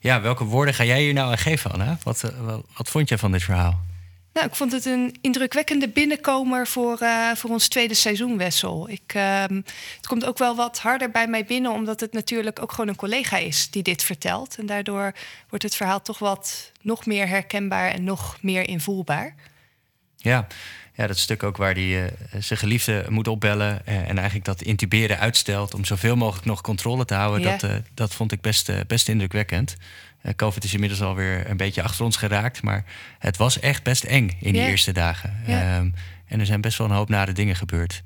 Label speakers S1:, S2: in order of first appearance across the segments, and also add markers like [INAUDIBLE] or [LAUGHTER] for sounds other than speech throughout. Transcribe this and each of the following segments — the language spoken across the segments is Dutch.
S1: Ja, welke woorden ga jij hier nou aan geven, Anna? Wat, eh, wat, wat vond je van dit verhaal?
S2: Nou, ik vond het een indrukwekkende binnenkomer voor, uh, voor ons tweede seizoen, Wessel. Ik, uh, het komt ook wel wat harder bij mij binnen, omdat het natuurlijk ook gewoon een collega is die dit vertelt. En daardoor wordt het verhaal toch wat nog meer herkenbaar en nog meer invoelbaar.
S1: Ja, ja, dat stuk ook waar hij uh, zijn geliefde moet opbellen uh, en eigenlijk dat intuberen uitstelt om zoveel mogelijk nog controle te houden, dat, uh, dat vond ik best, best indrukwekkend. COVID is inmiddels alweer een beetje achter ons geraakt, maar het was echt best eng in die eerste dagen. Um, en er zijn best wel een hoop nare dingen gebeurd.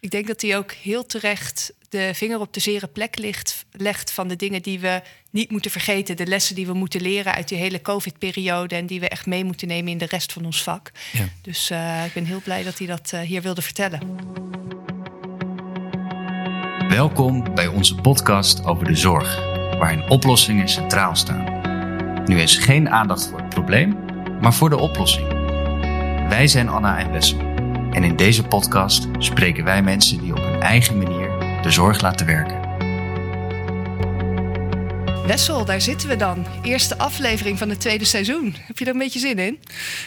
S2: Ik denk dat hij ook heel terecht de vinger op de zere plek ligt, legt van de dingen die we niet moeten vergeten. De lessen die we moeten leren uit die hele COVID-periode en die we echt mee moeten nemen in de rest van ons vak. Ja. Dus uh, ik ben heel blij dat hij dat uh, hier wilde vertellen.
S3: Welkom bij onze podcast over de zorg, waarin oplossingen centraal staan. Nu is geen aandacht voor het probleem, maar voor de oplossing. Wij zijn Anna en Wessel. En in deze podcast spreken wij mensen die op hun eigen manier de zorg laten werken.
S2: Wessel, daar zitten we dan. Eerste aflevering van het tweede seizoen. Heb je er een beetje zin in?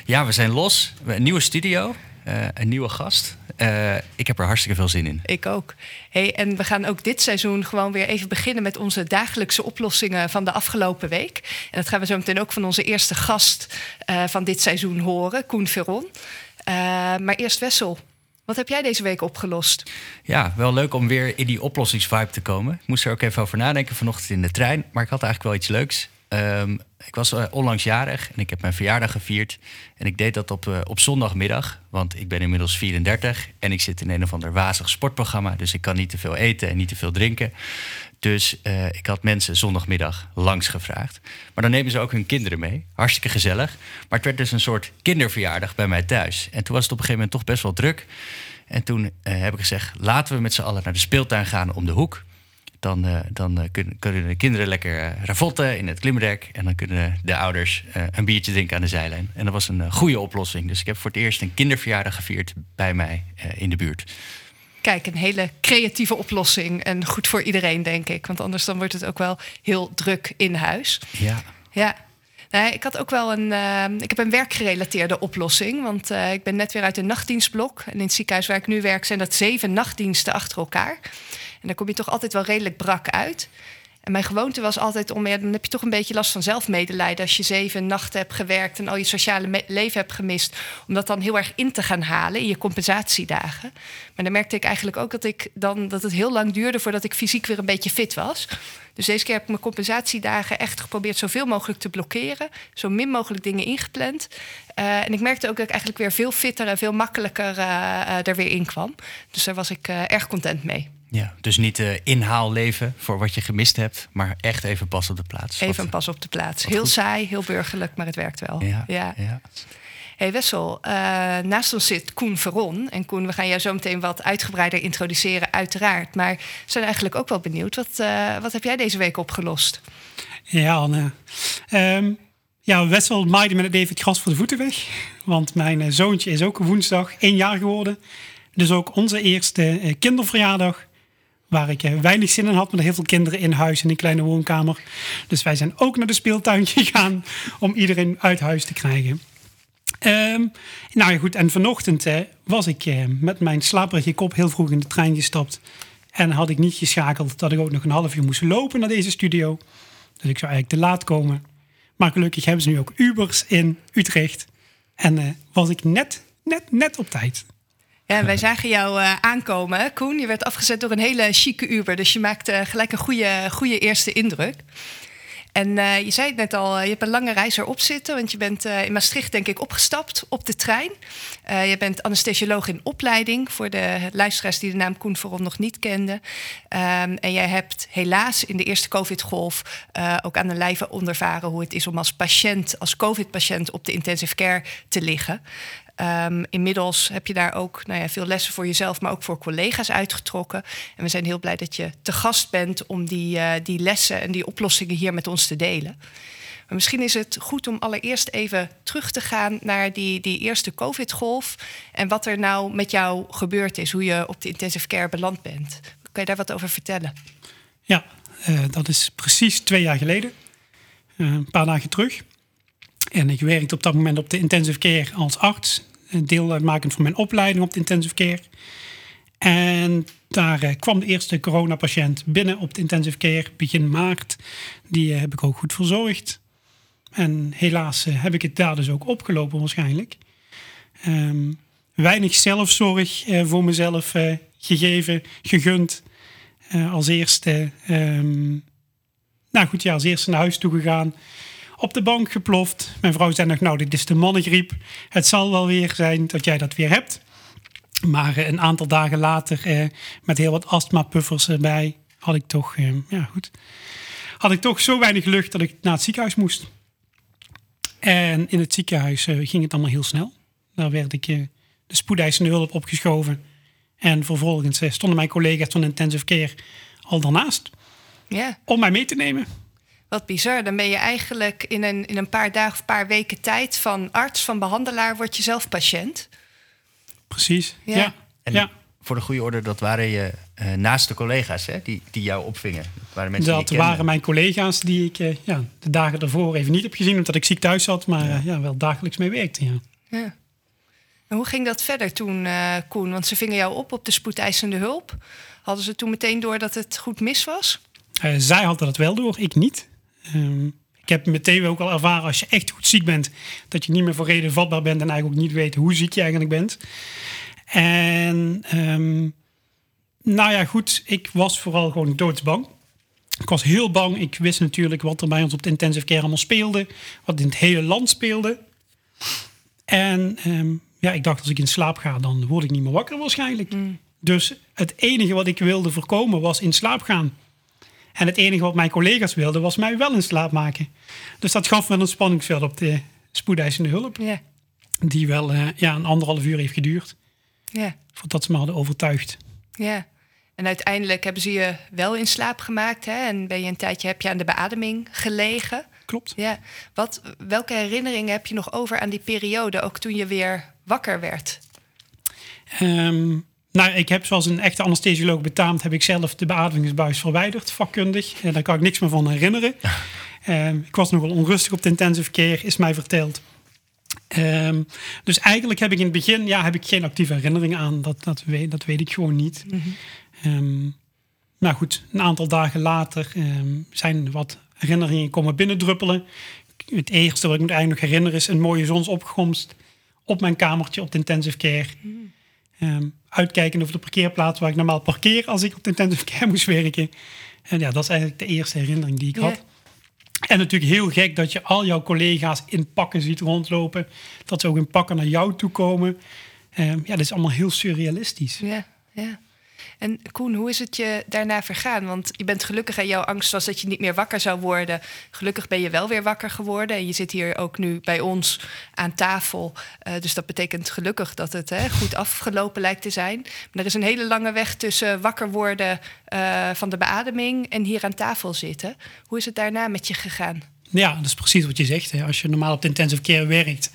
S1: Ja, we zijn los. Een nieuwe studio, uh, een nieuwe gast. Uh, ik heb er hartstikke veel zin in.
S2: Ik ook. Hey, en we gaan ook dit seizoen gewoon weer even beginnen met onze dagelijkse oplossingen van de afgelopen week. En dat gaan we zo meteen ook van onze eerste gast uh, van dit seizoen horen, Koen Veron. Maar eerst Wessel. Wat heb jij deze week opgelost?
S1: Ja, wel leuk om weer in die oplossingsvibe te komen. Ik moest er ook even over nadenken vanochtend in de trein. Maar ik had eigenlijk wel iets leuks. Um, ik was uh, onlangs jarig en ik heb mijn verjaardag gevierd. En ik deed dat op, uh, op zondagmiddag. Want ik ben inmiddels 34 en ik zit in een of ander wazig sportprogramma. Dus ik kan niet te veel eten en niet te veel drinken. Dus uh, ik had mensen zondagmiddag langs gevraagd. Maar dan nemen ze ook hun kinderen mee. Hartstikke gezellig. Maar het werd dus een soort kinderverjaardag bij mij thuis. En toen was het op een gegeven moment toch best wel druk. En toen uh, heb ik gezegd: laten we met z'n allen naar de speeltuin gaan om de hoek. Dan, uh, dan kunnen, kunnen, de kinderen lekker ravotten in het klimrek. En dan kunnen de ouders een biertje drinken aan de zijlijn. En dat was een goede oplossing. Dus ik heb voor het eerst een kinderverjaardag gevierd bij mij in de buurt.
S2: Kijk, een hele creatieve oplossing. En goed voor iedereen, denk ik. Want anders dan wordt het ook wel heel druk in huis.
S1: Ja.
S2: Ja. Nou, ik had ook wel een, uh, ik heb een werkgerelateerde oplossing. Want uh, ik ben net weer uit een nachtdienstblok. En in het ziekenhuis waar ik nu werk zijn dat zeven nachtdiensten achter elkaar. En daar kom je toch altijd wel redelijk brak uit. En mijn gewoonte was altijd om, ja, dan heb je toch een beetje last van zelfmedelijden als je zeven nachten hebt gewerkt en al je sociale leven hebt gemist, om dat dan heel erg in te gaan halen in je compensatiedagen. Maar dan merkte ik eigenlijk ook dat, ik dan, dat het heel lang duurde voordat ik fysiek weer een beetje fit was. Dus deze keer heb ik mijn compensatiedagen echt geprobeerd zoveel mogelijk te blokkeren, zo min mogelijk dingen ingepland. Uh, en ik merkte ook dat ik eigenlijk weer veel fitter en veel makkelijker uh, er weer in kwam. Dus daar was ik erg content mee.
S1: Ja, dus niet uh, inhaalleven voor wat je gemist hebt, maar echt even pas op de plaats.
S2: Even wat, pas op de plaats. Heel goed. saai, heel burgerlijk, maar het werkt wel.
S1: Ja, ja. ja.
S2: Hey Wessel, uh, naast ons zit Koen Veron. En Koen, we gaan jou zo meteen wat uitgebreider introduceren, uiteraard. Maar we zijn eigenlijk ook wel benieuwd. Wat, uh, wat heb jij deze week opgelost?
S4: Ja, Anne. Um, ja, Wessel maaide me net even het gras voor de voeten weg. Want mijn zoontje is ook woensdag één jaar geworden. Dus ook onze eerste kinderverjaardag waar ik weinig zin in had, met heel veel kinderen in huis in een kleine woonkamer. Dus wij zijn ook naar de speeltuin [LAUGHS] gegaan om iedereen uit huis te krijgen. Um, nou ja, goed. En vanochtend eh, was ik eh, met mijn slaperige kop heel vroeg in de trein gestapt. En had ik niet geschakeld dat ik ook nog een half uur moest lopen naar deze studio. Dus ik zou eigenlijk te laat komen. Maar gelukkig hebben ze nu ook Ubers in Utrecht. En uh, was ik net, net, net op tijd.
S2: Ja, wij zagen jou uh, aankomen, Koen. Je werd afgezet door een hele chique Uber. Dus je maakte gelijk een goede, goede eerste indruk. En uh, je zei het net al, je hebt een lange reis erop zitten. Want je bent in Maastricht, denk ik, opgestapt op de trein. Je bent anesthesioloog in opleiding. Voor de luisteraars die de naam Koen Veron nog niet kenden. Um, en jij hebt helaas in de eerste COVID-golf ook aan de lijve ondervaren hoe het is om als patiënt, als COVID-patiënt op de intensive care te liggen. Um, inmiddels heb je daar ook nou ja, veel lessen voor jezelf, maar ook voor collega's uitgetrokken. En we zijn heel blij dat je te gast bent om die, uh, die lessen en die oplossingen hier met ons te delen. Maar misschien is het goed om allereerst even terug te gaan naar die, die eerste COVID-golf. En wat er nou met jou gebeurd is, hoe je op de intensive care beland bent. Kan je daar wat over vertellen?
S4: Ja, uh, dat is precies twee jaar geleden. eh, een paar dagen terug. En ik werkte op dat moment op de intensive care als arts. Deel uitmakend van mijn opleiding op de intensive care. En daar eh, kwam de eerste coronapatiënt binnen op de intensive care begin maart. Die eh, heb ik ook goed verzorgd. En helaas eh, heb ik het daar dus ook opgelopen waarschijnlijk. Ehm, weinig zelfzorg voor mezelf gegeven, gegund. Als eerste, ehm, nou goed, ja, als eerste naar huis toe gegaan. Op de bank geploft. Mijn vrouw zei nog, nou, dit is de mannengriep. Het zal wel weer zijn dat jij dat weer hebt. Maar eh, een aantal dagen later, eh, met heel wat astma-puffers erbij, had ik toch, eh, ja goed, had ik toch zo weinig lucht dat ik naar het ziekenhuis moest. En in het ziekenhuis ging het allemaal heel snel. Daar werd ik de spoedeisende hulp opgeschoven. En vervolgens stonden mijn collega's van intensive care al daarnaast om mij mee te nemen.
S2: Wat bizar. Dan ben je eigenlijk in een, in een paar dagen of paar weken tijd van arts, van behandelaar, word je zelf patiënt.
S4: Precies.
S2: Ja.
S4: Ja.
S1: En
S4: Ja.
S1: voor de goede orde, dat waren je eh, naaste collega's hè, die, die jou opvingen. Dat waren mensen
S4: Dat
S1: die
S4: waren mijn collega's die ik eh, ja, de dagen daarvoor even niet heb gezien, omdat ik ziek thuis zat, maar ja. ja, wel dagelijks mee werkte. Ja.
S2: Ja. En hoe ging dat verder toen, eh, Koen? Want ze vingen jou op op de spoedeisende hulp. Hadden ze toen meteen door dat het goed mis was?
S4: Eh, zij hadden dat wel door, ik niet. Ehm, ik heb meteen ook al ervaren als je echt goed ziek bent, dat je niet meer voor reden vatbaar bent en eigenlijk ook niet weet hoe ziek je eigenlijk bent. En ehm, nou ja, goed, ik was vooral gewoon doodsbang. Ik was heel bang. Ik wist natuurlijk wat er bij ons op de intensive care allemaal speelde, wat in het hele land speelde. En ehm, ja, ik dacht als ik in slaap ga, dan word ik niet meer wakker waarschijnlijk. Dus het enige wat ik wilde voorkomen was in slaap gaan. En het enige wat mijn collega's wilden was mij wel in slaap maken. Dus dat gaf wel een spanningsveld op de spoedeisende hulp.
S2: Ja.
S4: Die wel eh, ja, een anderhalf uur heeft geduurd.
S2: Ja.
S4: Voordat ze me hadden overtuigd.
S2: Ja. En uiteindelijk hebben ze je wel in slaap gemaakt. Hè? En ben je een tijdje heb je aan de beademing gelegen.
S4: Klopt.
S2: Ja. Wat, welke herinneringen heb je nog over aan die periode, ook toen je weer wakker werd?
S4: Ehm, nou, ik heb zoals een echte anesthesioloog betaamt... heb ik zelf de beademingsbuis verwijderd, vakkundig. En daar kan ik niks meer van herinneren. Ehm, ik was nogal onrustig op de intensive care, is mij verteld. Ehm, dus eigenlijk heb ik in het begin ja, heb ik geen actieve herinneringen aan. Dat, dat, weet, dat weet ik gewoon niet. Ehm, nou goed, een aantal dagen later ehm, zijn wat herinneringen komen binnendruppelen. Het eerste wat ik me eigenlijk nog herinner is een mooie zonsopkomst op mijn kamertje op de intensive care. Ehm, uitkijken over de parkeerplaats waar ik normaal parkeer als ik op de intensive care moest werken. En ja, dat is eigenlijk de eerste herinnering die ik had. En natuurlijk heel gek dat je al jouw collega's in pakken ziet rondlopen. Dat ze ook in pakken naar jou toe komen. Ehm, ja, dat is allemaal heel surrealistisch.
S2: Ja, ja. En Koen, hoe is het je daarna vergaan? Want je bent gelukkig en jouw angst was dat je niet meer wakker zou worden. Gelukkig ben je wel weer wakker geworden. En je zit hier ook nu bij ons aan tafel. Eh, dus dat betekent gelukkig dat het hè, goed afgelopen lijkt te zijn. Maar er is een hele lange weg tussen wakker worden eh, van de beademing en hier aan tafel zitten. Hoe is het daarna met je gegaan?
S4: Ja, dat is precies wat je zegt. Hè. Als je normaal op de intensive care werkt,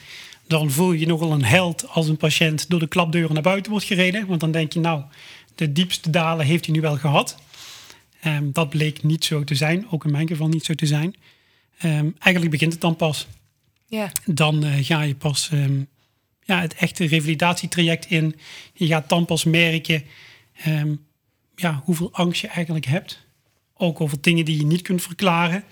S4: dan voel je je nogal een held als een patiënt door de klapdeuren naar buiten wordt gereden. Want dan denk je, nou, de diepste dalen heeft hij nu wel gehad. Ehm, dat bleek niet zo te zijn, ook in mijn geval niet zo te zijn. Ehm, eigenlijk begint het dan pas.
S2: Ja,
S4: Dan eh, ga je pas ehm, ja, het echte revalidatietraject in. Je gaat dan pas merken ja, hoeveel angst je eigenlijk hebt. Ook over dingen die je niet kunt verklaren.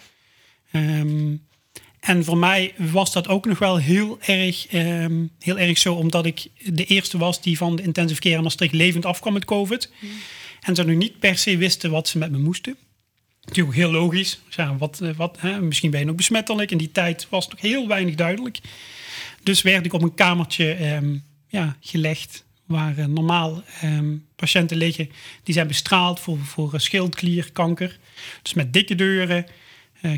S4: En voor mij was dat ook nog wel heel erg, ehm, heel erg zo, omdat ik de eerste was die van de intensive care in Maastricht levend afkwam met COVID. En ze nu niet per se wisten wat ze met me moesten. Natuurlijk heel logisch. Ja, wat, eh, wat, hè, misschien ben je nog besmettelijk. In die tijd was het nog heel weinig duidelijk. Dus werd ik op een kamertje ehm, ja, gelegd waar eh, normaal ehm, patiënten liggen die zijn bestraald voor, voor eh, schildklierkanker. Dus met dikke deuren,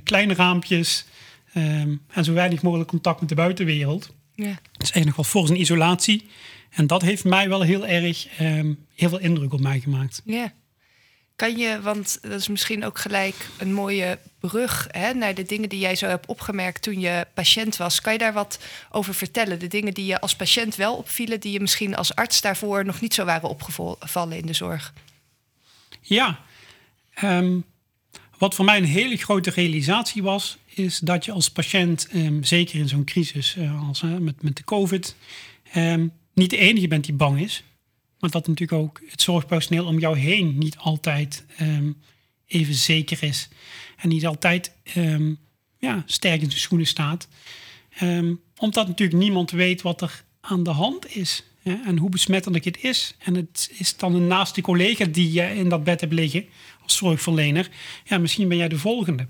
S4: kleine raampjes ehm, en zo weinig mogelijk contact met de buitenwereld.
S2: ja.
S4: Dus eigenlijk nog wel voor zijn isolatie. En dat heeft mij wel heel erg ehm, heel veel indruk op mij gemaakt.
S2: Ja. Kan je, want dat is misschien ook gelijk een mooie brug hè, naar de dingen die jij zo hebt opgemerkt toen je patiënt was. Kan je daar wat over vertellen? De dingen die je als patiënt wel opvielen, die je misschien als arts daarvoor nog niet zo waren opgevallen in de zorg.
S4: Ja, ehm, wat voor mij een hele grote realisatie was, is dat je als patiënt, ehm, zeker in zo'n crisis uh, als, met, met de COVID, ehm, niet de enige bent die bang is. Maar dat natuurlijk ook het zorgpersoneel om jou heen niet altijd ehm, even zeker is. En niet altijd ja, sterk in zijn schoenen staat. omdat natuurlijk niemand weet wat er aan de hand is. En hoe besmettelijk het is. En het is dan een naaste collega die je in dat bed hebt liggen als zorgverlener. Ja, misschien ben jij de volgende.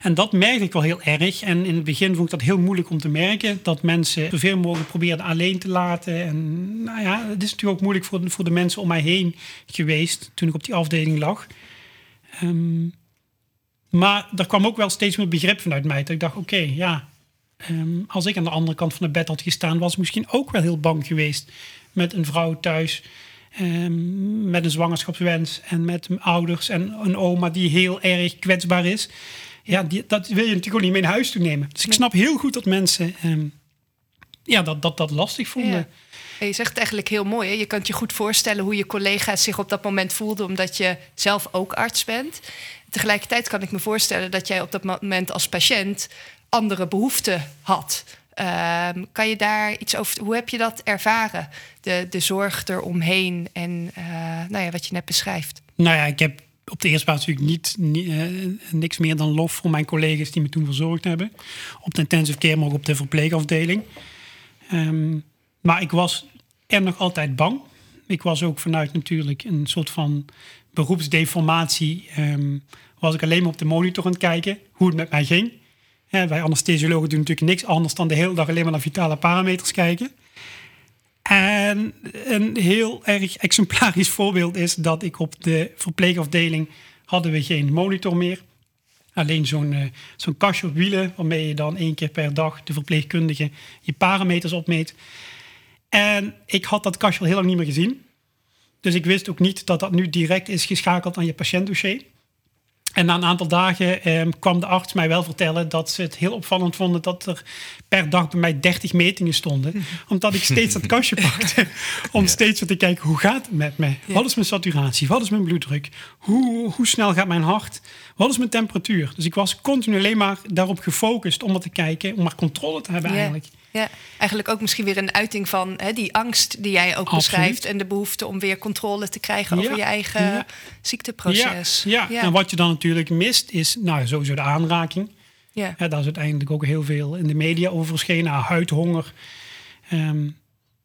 S4: En dat merkte ik wel heel erg. En in het begin vond ik dat heel moeilijk om te merken. Dat mensen zoveel mogelijk probeerden alleen te laten. En nou ja, het is natuurlijk ook moeilijk voor voor de mensen om mij heen geweest. Toen ik op die afdeling lag. Ehm, maar er kwam ook wel steeds meer begrip vanuit mij. Dat ik dacht, oké, ja. Ehm, als ik aan de andere kant van het bed had gestaan, was ik misschien ook wel heel bang geweest. Met een vrouw thuis. Um, met een zwangerschapswens en met ouders en een oma die heel erg kwetsbaar is ja, die, dat wil je natuurlijk ook niet mee naar huis toe nemen. Dus ik snap heel goed dat mensen ehm, ja, dat, dat, dat lastig vonden.
S2: Je zegt het eigenlijk heel mooi. Hè? Je kunt je goed voorstellen hoe je collega's zich op dat moment voelden, omdat je zelf ook arts bent. Tegelijkertijd kan ik me voorstellen dat jij op dat moment als patiënt andere behoeften had. Ehm, kan je daar iets over. Hoe heb je dat ervaren? De, de zorg eromheen en uh, nou ja, wat je net beschrijft.
S4: Nou ja, ik heb op de eerste plaats natuurlijk niet, uh, niks meer dan lof voor mijn collega's die me toen verzorgd hebben. Op de intensive care, maar ook op de verpleegafdeling. Um, maar ik was er nog altijd bang. Ik was ook vanuit natuurlijk een soort van beroepsdeformatie. Um, was ik alleen maar op de monitor aan het kijken hoe het met mij ging. Wij anesthesiologen doen natuurlijk niks anders dan de hele dag alleen maar naar vitale parameters kijken. En een heel erg exemplarisch voorbeeld is dat ik op de verpleegafdeling hadden we geen monitor meer. Alleen zo'n uh, zo'n kastje op wielen, waarmee je dan één keer per dag de verpleegkundige je parameters opmeet. En ik had dat kastje al heel lang niet meer gezien. Dus ik wist ook niet dat dat nu direct is geschakeld aan je patiëntdossier. En na een aantal dagen eh, kwam de arts mij wel vertellen dat ze het heel opvallend vonden dat er per dag bij mij 30 metingen stonden. [LAUGHS] Omdat ik steeds dat kastje pakte [LAUGHS] om steeds te kijken hoe gaat het met me? Wat is mijn saturatie? Wat is mijn bloeddruk? Hoe, hoe snel gaat mijn hart? Wat is mijn temperatuur? Dus ik was continu alleen maar daarop gefocust om maar te kijken, om maar controle te hebben eigenlijk.
S2: Ja, eigenlijk ook misschien weer een uiting van hè, die angst die jij ook beschrijft. En de behoefte om weer controle te krijgen over je eigen ziekteproces.
S4: Ja. ja. en wat je dan natuurlijk mist is nou, sowieso de aanraking. Ja. ja. daar is uiteindelijk ook heel veel in de media over verschenen. Nou, huidhonger. Um,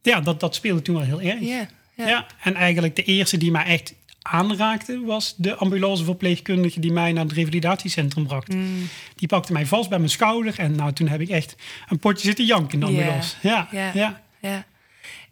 S4: ja, dat, dat speelde toen wel heel erg. Ja, ja. en eigenlijk de eerste die mij echt aanraakte, was de ambulanceverpleegkundige die mij naar het revalidatiecentrum bracht. Mm. Die pakte mij vast bij mijn schouder en nou, toen heb ik echt een potje zitten janken in de ambulance. Ja, ja, ja.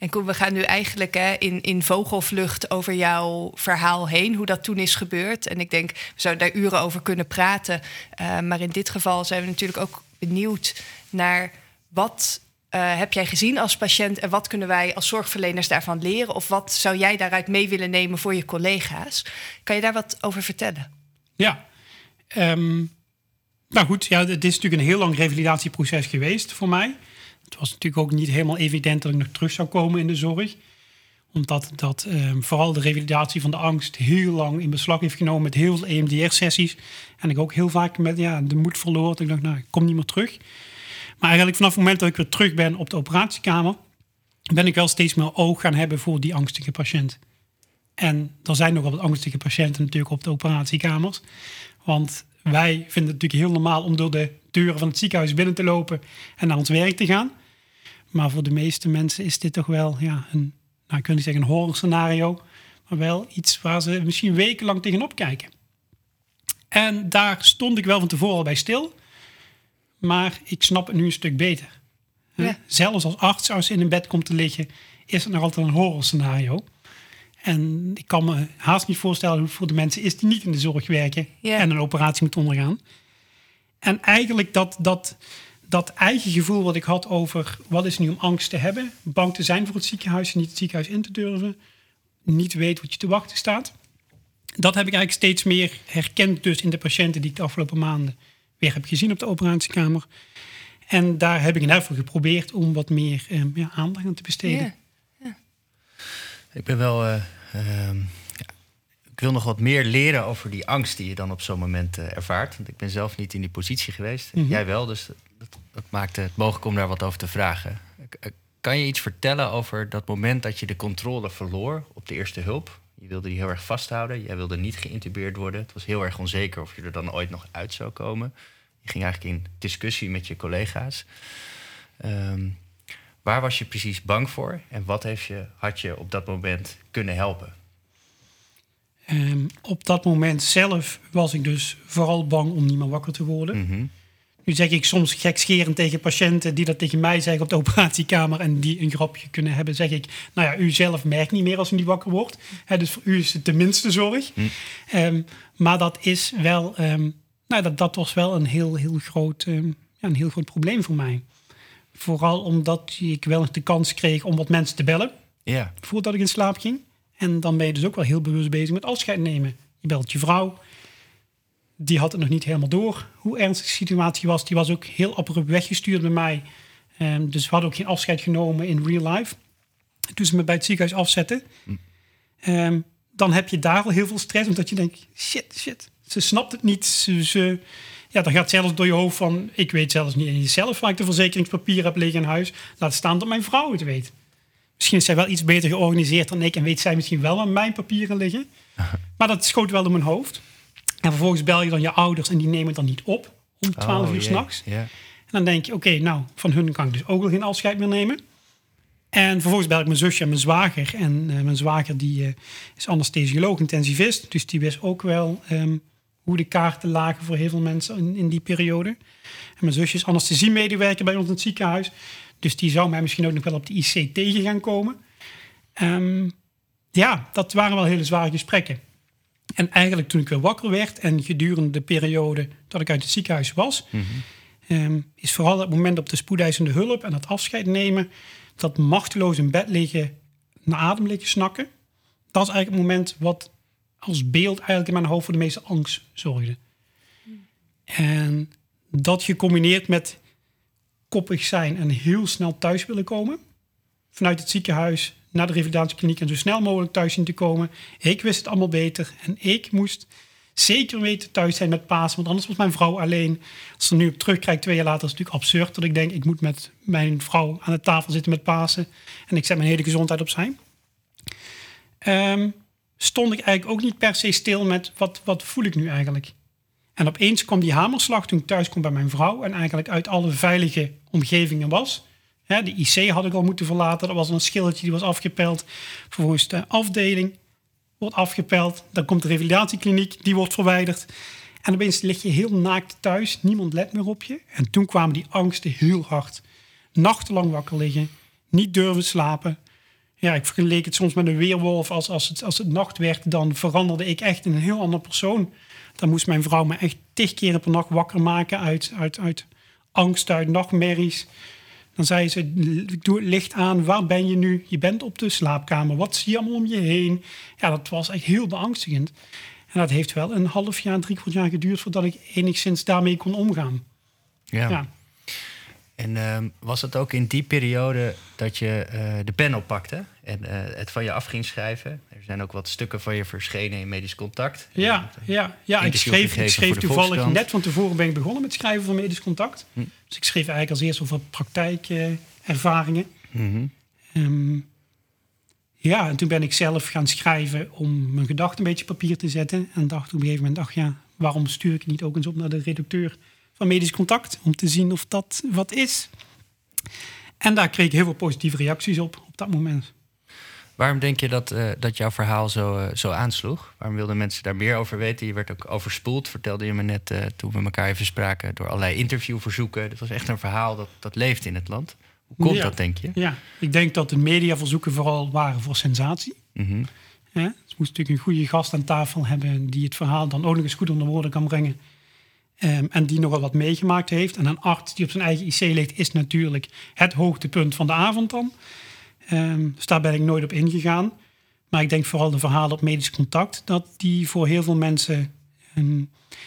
S2: En we gaan nu eigenlijk hè, in, in vogelvlucht over jouw verhaal heen, hoe dat toen is gebeurd. En ik denk, we zouden daar uren over kunnen praten. Uh, maar in dit geval zijn we natuurlijk ook benieuwd naar wat uh, heb jij gezien als patiënt en wat kunnen wij als zorgverleners daarvan leren? Of wat zou jij daaruit mee willen nemen voor je collega's? Kan je daar wat over vertellen?
S4: Ja, um, nou goed, ja, het is natuurlijk een heel lang revalidatieproces geweest voor mij. Het was natuurlijk ook niet helemaal evident dat ik nog terug zou komen in de zorg omdat dat um, vooral de revalidatie van de angst heel lang in beslag heeft genomen met heel veel EMDR-sessies. En ik ook heel vaak met ja, de moed verloor. Dat ik dacht, nou, ik kom niet meer terug. Maar eigenlijk vanaf het moment dat ik weer terug ben op de operatiekamer, ben ik wel steeds meer oog gaan hebben voor die angstige patiënt. En er zijn nogal wat angstige patiënten natuurlijk op de operatiekamers. Want wij vinden het natuurlijk heel normaal om door de deuren van het ziekenhuis binnen te lopen en naar ons werk te gaan. Maar voor de meeste mensen is dit toch wel ja, een, nou, ik wil niet zeggen een horror scenario, maar wel iets waar ze misschien wekenlang tegenop kijken. En daar stond ik wel van tevoren al bij stil. Maar ik snap het nu een stuk beter. Ja. Zelfs als arts, als je in een bed komt te liggen, is het nog altijd een horror scenario. En ik kan me haast niet voorstellen hoe het voor de mensen is die niet in de zorg werken en een operatie moeten ondergaan. En eigenlijk dat, dat, dat eigen gevoel wat ik had over wat is nu om angst te hebben, bang te zijn voor het ziekenhuis en niet het ziekenhuis in te durven, niet weten wat je te wachten staat. Dat heb ik eigenlijk steeds meer herkend dus in de patiënten die ik de afgelopen maanden weer heb gezien op de operatiekamer. En daar heb ik in ieder geval geprobeerd om wat meer um, ja, aandacht aan te besteden. Ja.
S1: Ik ben wel. Uh, ik wil nog wat meer leren over die angst die je dan op zo'n moment uh, ervaart. Want ik ben zelf niet in die positie geweest.
S4: Mhm.
S1: Jij wel, dus dat, dat maakt het mogelijk om daar wat over te vragen. Eh, kan je iets vertellen over dat moment dat je de controle verloor op de eerste hulp? Je wilde die heel erg vasthouden. Jij wilde niet geïntubeerd worden. Het was heel erg onzeker of je er dan ooit nog uit zou komen. Je ging eigenlijk in discussie met je collega's. Ehm, waar was je precies bang voor en wat heeft je, had je op dat moment kunnen helpen?
S4: Um, op dat moment zelf was ik dus vooral bang om niet meer wakker te worden.
S1: Mhm.
S4: Nu zeg ik soms gekscherend tegen patiënten die dat tegen mij zeggen op de [LAUGHS] operatiekamer en die een grapje kunnen hebben, zeg ik, nou ja, u zelf merkt niet meer als u niet wakker wordt. dus voor u is het tenminste zorg.
S1: Hm.
S4: Um, maar dat is wel, um, nou dat, dat was wel een heel, heel groot, ja, een heel groot probleem voor mij. Vooral omdat ik wel de kans kreeg om wat mensen te bellen.
S1: Ja.
S4: Voordat ik in slaap ging. En dan ben je dus ook wel heel bewust bezig met afscheid nemen. Je belt je vrouw. Die had het nog niet helemaal door hoe ernstig de situatie was. Die was ook heel abrupt weggestuurd bij mij. Um, dus we hadden ook geen afscheid genomen in real life. Toen ze me bij het ziekenhuis afzetten. Um, dan heb je daar al heel veel stress. Omdat je denkt, shit, shit. Ze snapt het niet. Ze, ze, ja, dan gaat zelfs door je hoofd van... ik weet zelfs niet in jezelf waar ik de verzekeringspapieren heb liggen in huis. Laat staan dat mijn vrouw het weet. Misschien is zij wel iets beter georganiseerd dan ik... en weet zij misschien wel waar mijn papieren liggen. [LAUGHS] Maar dat schoot wel door mijn hoofd. En vervolgens bel je dan je ouders en die nemen het dan niet op... om 12
S1: Oh,
S4: uur s'nachts.
S1: Ja.
S4: En dan denk je, oké, nou, van hun kan ik dus ook wel geen afscheid meer nemen. En vervolgens bel ik mijn zusje en mijn zwager. En eh, mijn zwager die, eh, is anesthesioloog, intensivist. Dus die wist ook wel ehm, hoe de kaarten lagen voor heel veel mensen in, in die periode. En mijn zusje is anesthesiemedewerker bij ons in het ziekenhuis. Dus die zou mij misschien ook nog wel op de IC tegen gaan komen. Ehm, ja, dat waren wel hele zware gesprekken. En eigenlijk toen ik weer wakker werd en gedurende de periode dat ik uit het ziekenhuis was, ehm, is vooral het moment op de spoedeisende hulp en het afscheid nemen, dat machteloos in bed liggen, naar adem liggen snakken. Dat is eigenlijk het moment wat als beeld eigenlijk in mijn hoofd voor de meeste angst zorgde. En dat gecombineerd met koppig zijn en heel snel thuis willen komen. Vanuit het ziekenhuis naar de revalidatiekliniek en zo snel mogelijk thuis zien te komen. Ik wist het allemaal beter en ik moest zeker weten thuis zijn met Pasen, want anders was mijn vrouw alleen. Als ze nu op terugkijkt twee jaar later, is het natuurlijk absurd dat ik denk, ik moet met mijn vrouw aan de tafel zitten met Pasen en ik zet mijn hele gezondheid opzij. Ehm, stond ik eigenlijk ook niet per se stil met wat, wat voel ik nu eigenlijk. En opeens kwam die hamerslag toen ik thuis kwam bij mijn vrouw en eigenlijk uit alle veilige omgevingen was. De IC had ik al moeten verlaten, dat was een schildje die was afgepeld. Vervolgens de afdeling wordt afgepeld. Dan komt de revalidatiekliniek, die wordt verwijderd. En opeens lig je heel naakt thuis, niemand let meer op je. En toen kwamen die angsten heel hard. Nachtenlang wakker liggen, niet durven slapen. Ja, ik vergeleek het soms met een weerwolf. Als, als, het, als het nacht werd, dan veranderde ik echt in een heel andere persoon. Dan moest mijn vrouw me echt tig keren per nacht wakker maken uit, uit, uit angst, uit nachtmerries. Dan zei ze, doe het licht aan, waar ben je nu? Je bent op de slaapkamer, wat zie je allemaal om je heen? Ja, dat was echt heel beangstigend. En dat heeft wel een half jaar, drie kwart jaar geduurd... voordat ik enigszins daarmee kon omgaan.
S1: Ja.
S4: Ja.
S1: En ehm, was het ook in die periode dat je eh, de pen oppakte en eh, het van je af ging schrijven? Er zijn ook wat stukken van je verschenen in Medisch Contact.
S4: Ja, ja, ja ik schreef, ik schreef toevallig net van tevoren ben ik begonnen met schrijven van medisch contact.
S1: Hm.
S4: Dus ik schreef eigenlijk als eerste over praktijkervaringen.
S1: Mhm.
S4: Ehm, ja, en toen ben ik zelf gaan schrijven om mijn gedachten een beetje op papier te zetten. En dacht op een gegeven moment, ach ja, waarom stuur ik niet ook eens op naar de redacteur van Medisch Contact? Om te zien of dat wat is. En daar kreeg ik heel veel positieve reacties op, op dat moment.
S1: Waarom denk je dat, eh, dat jouw verhaal zo, eh, zo aansloeg? Waarom wilden mensen daar meer over weten? Je werd ook overspoeld, vertelde je me net eh, toen we elkaar even spraken, door allerlei interviewverzoeken. Het was echt een verhaal dat, dat leeft in het land. Hoe komt
S4: Ja.
S1: dat, denk je?
S4: Ja, ik denk dat de mediaverzoeken vooral waren voor sensatie.
S1: Mhm.
S4: Hè? Ze moest natuurlijk een goede gast aan tafel hebben die het verhaal dan ook nog eens goed onder woorden kan brengen. Ehm, en die nogal wat meegemaakt heeft. En een arts die op zijn eigen IC ligt, is natuurlijk het hoogtepunt van de avond dan. Ehm, dus daar ben ik nooit op ingegaan. Maar ik denk vooral de verhalen op medisch contact, dat die voor heel veel mensen ehm,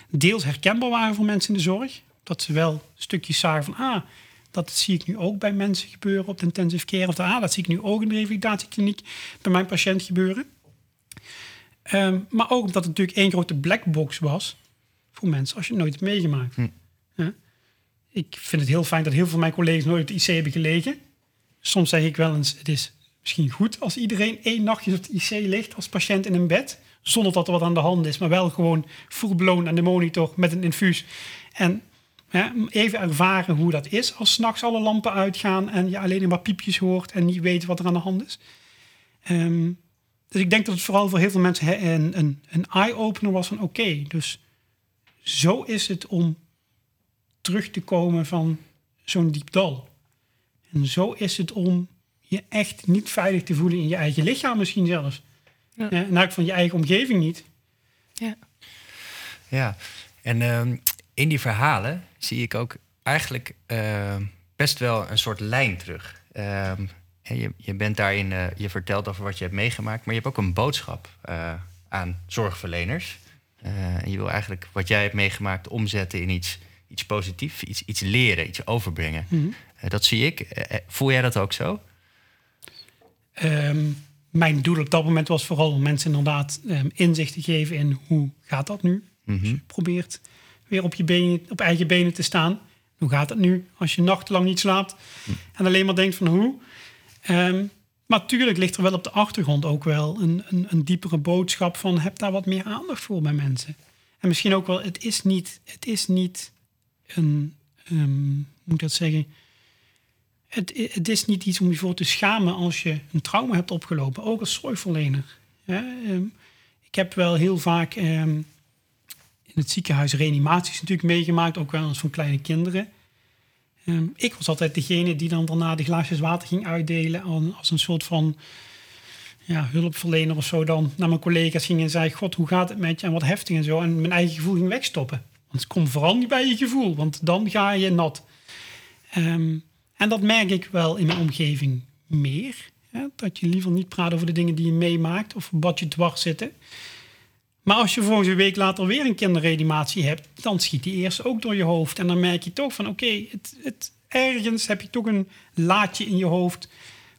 S4: deels herkenbaar waren voor mensen in de zorg. Dat ze wel stukjes zagen van, ah, dat zie ik nu ook bij mensen gebeuren op de intensive care. Of ah, dat zie ik nu ook in de revalidatiekliniek bij mijn patiënt gebeuren. Maar ook omdat het natuurlijk één grote black box was voor mensen als je het nooit hebt meegemaakt.
S1: Hm.
S4: Ja. Ik vind het heel fijn dat heel veel van mijn collega's nooit op de IC hebben gelegen. Soms zeg ik wel eens, het is misschien goed als iedereen één nachtje op de IC ligt als patiënt in een bed. Zonder dat er wat aan de hand is, maar wel gewoon full blown aan de monitor met een infuus. En ja, even ervaren hoe dat is als s'nachts alle lampen uitgaan en je alleen maar piepjes hoort en niet weet wat er aan de hand is. Ehm, dus ik denk dat het vooral voor heel veel mensen een, een, een eye-opener was van oké, dus zo is het om terug te komen van zo'n diep dal. En zo is het om je echt niet veilig te voelen in je eigen lichaam misschien zelfs.
S2: Ja.
S4: Ja. en ook van je eigen omgeving niet.
S2: Ja.
S1: Ja, en ehm, in die verhalen zie ik ook eigenlijk ehm, best wel een soort lijn terug. Ehm, je, je bent daarin, eh, je vertelt over wat je hebt meegemaakt, maar je hebt ook een boodschap eh, aan zorgverleners. Eh, en je wil eigenlijk wat jij hebt meegemaakt omzetten in iets, iets positiefs, iets, iets leren, iets overbrengen.
S4: Mhm.
S1: Eh, dat zie ik. Eh, voel jij dat ook zo?
S4: Ehm, mijn doel op dat moment was vooral om mensen inderdaad ehm, inzicht te geven in hoe gaat dat nu. Als
S1: Mhm.
S4: je probeert weer op, je benen, op eigen benen te staan. Hoe gaat het nu als je nachtenlang niet slaapt en alleen maar denkt van hoe. Ehm, maar natuurlijk ligt er wel op de achtergrond ook wel een, een, een diepere boodschap van heb daar wat meer aandacht voor bij mensen. En misschien ook wel, het is niet, het is niet een, ehm, hoe moet ik dat zeggen, het, het is niet iets om je voor te schamen als je een trauma hebt opgelopen, ook als zorgverlener. Ja, ehm, ik heb wel heel vaak ehm, in het ziekenhuis reanimaties natuurlijk meegemaakt, ook wel eens van kleine kinderen. Ehm, ik was altijd degene die dan daarna de glaasjes water ging uitdelen als een soort van ja, hulpverlener of zo dan naar mijn collega's ging en zei: God, hoe gaat het met je? En wat heftig en zo. En mijn eigen gevoel ging wegstoppen. Want kom vooral niet bij je gevoel, want dan ga je nat. Ehm, en dat merk ik wel in mijn omgeving meer. Hè? Dat je liever niet praat over de dingen die je meemaakt of wat je dwars zitten. Maar als je volgens een week later weer een kinderreanimatie hebt, dan schiet die eerst ook door je hoofd. En dan merk je toch van oké, het, het, ergens heb je toch een laadje in je hoofd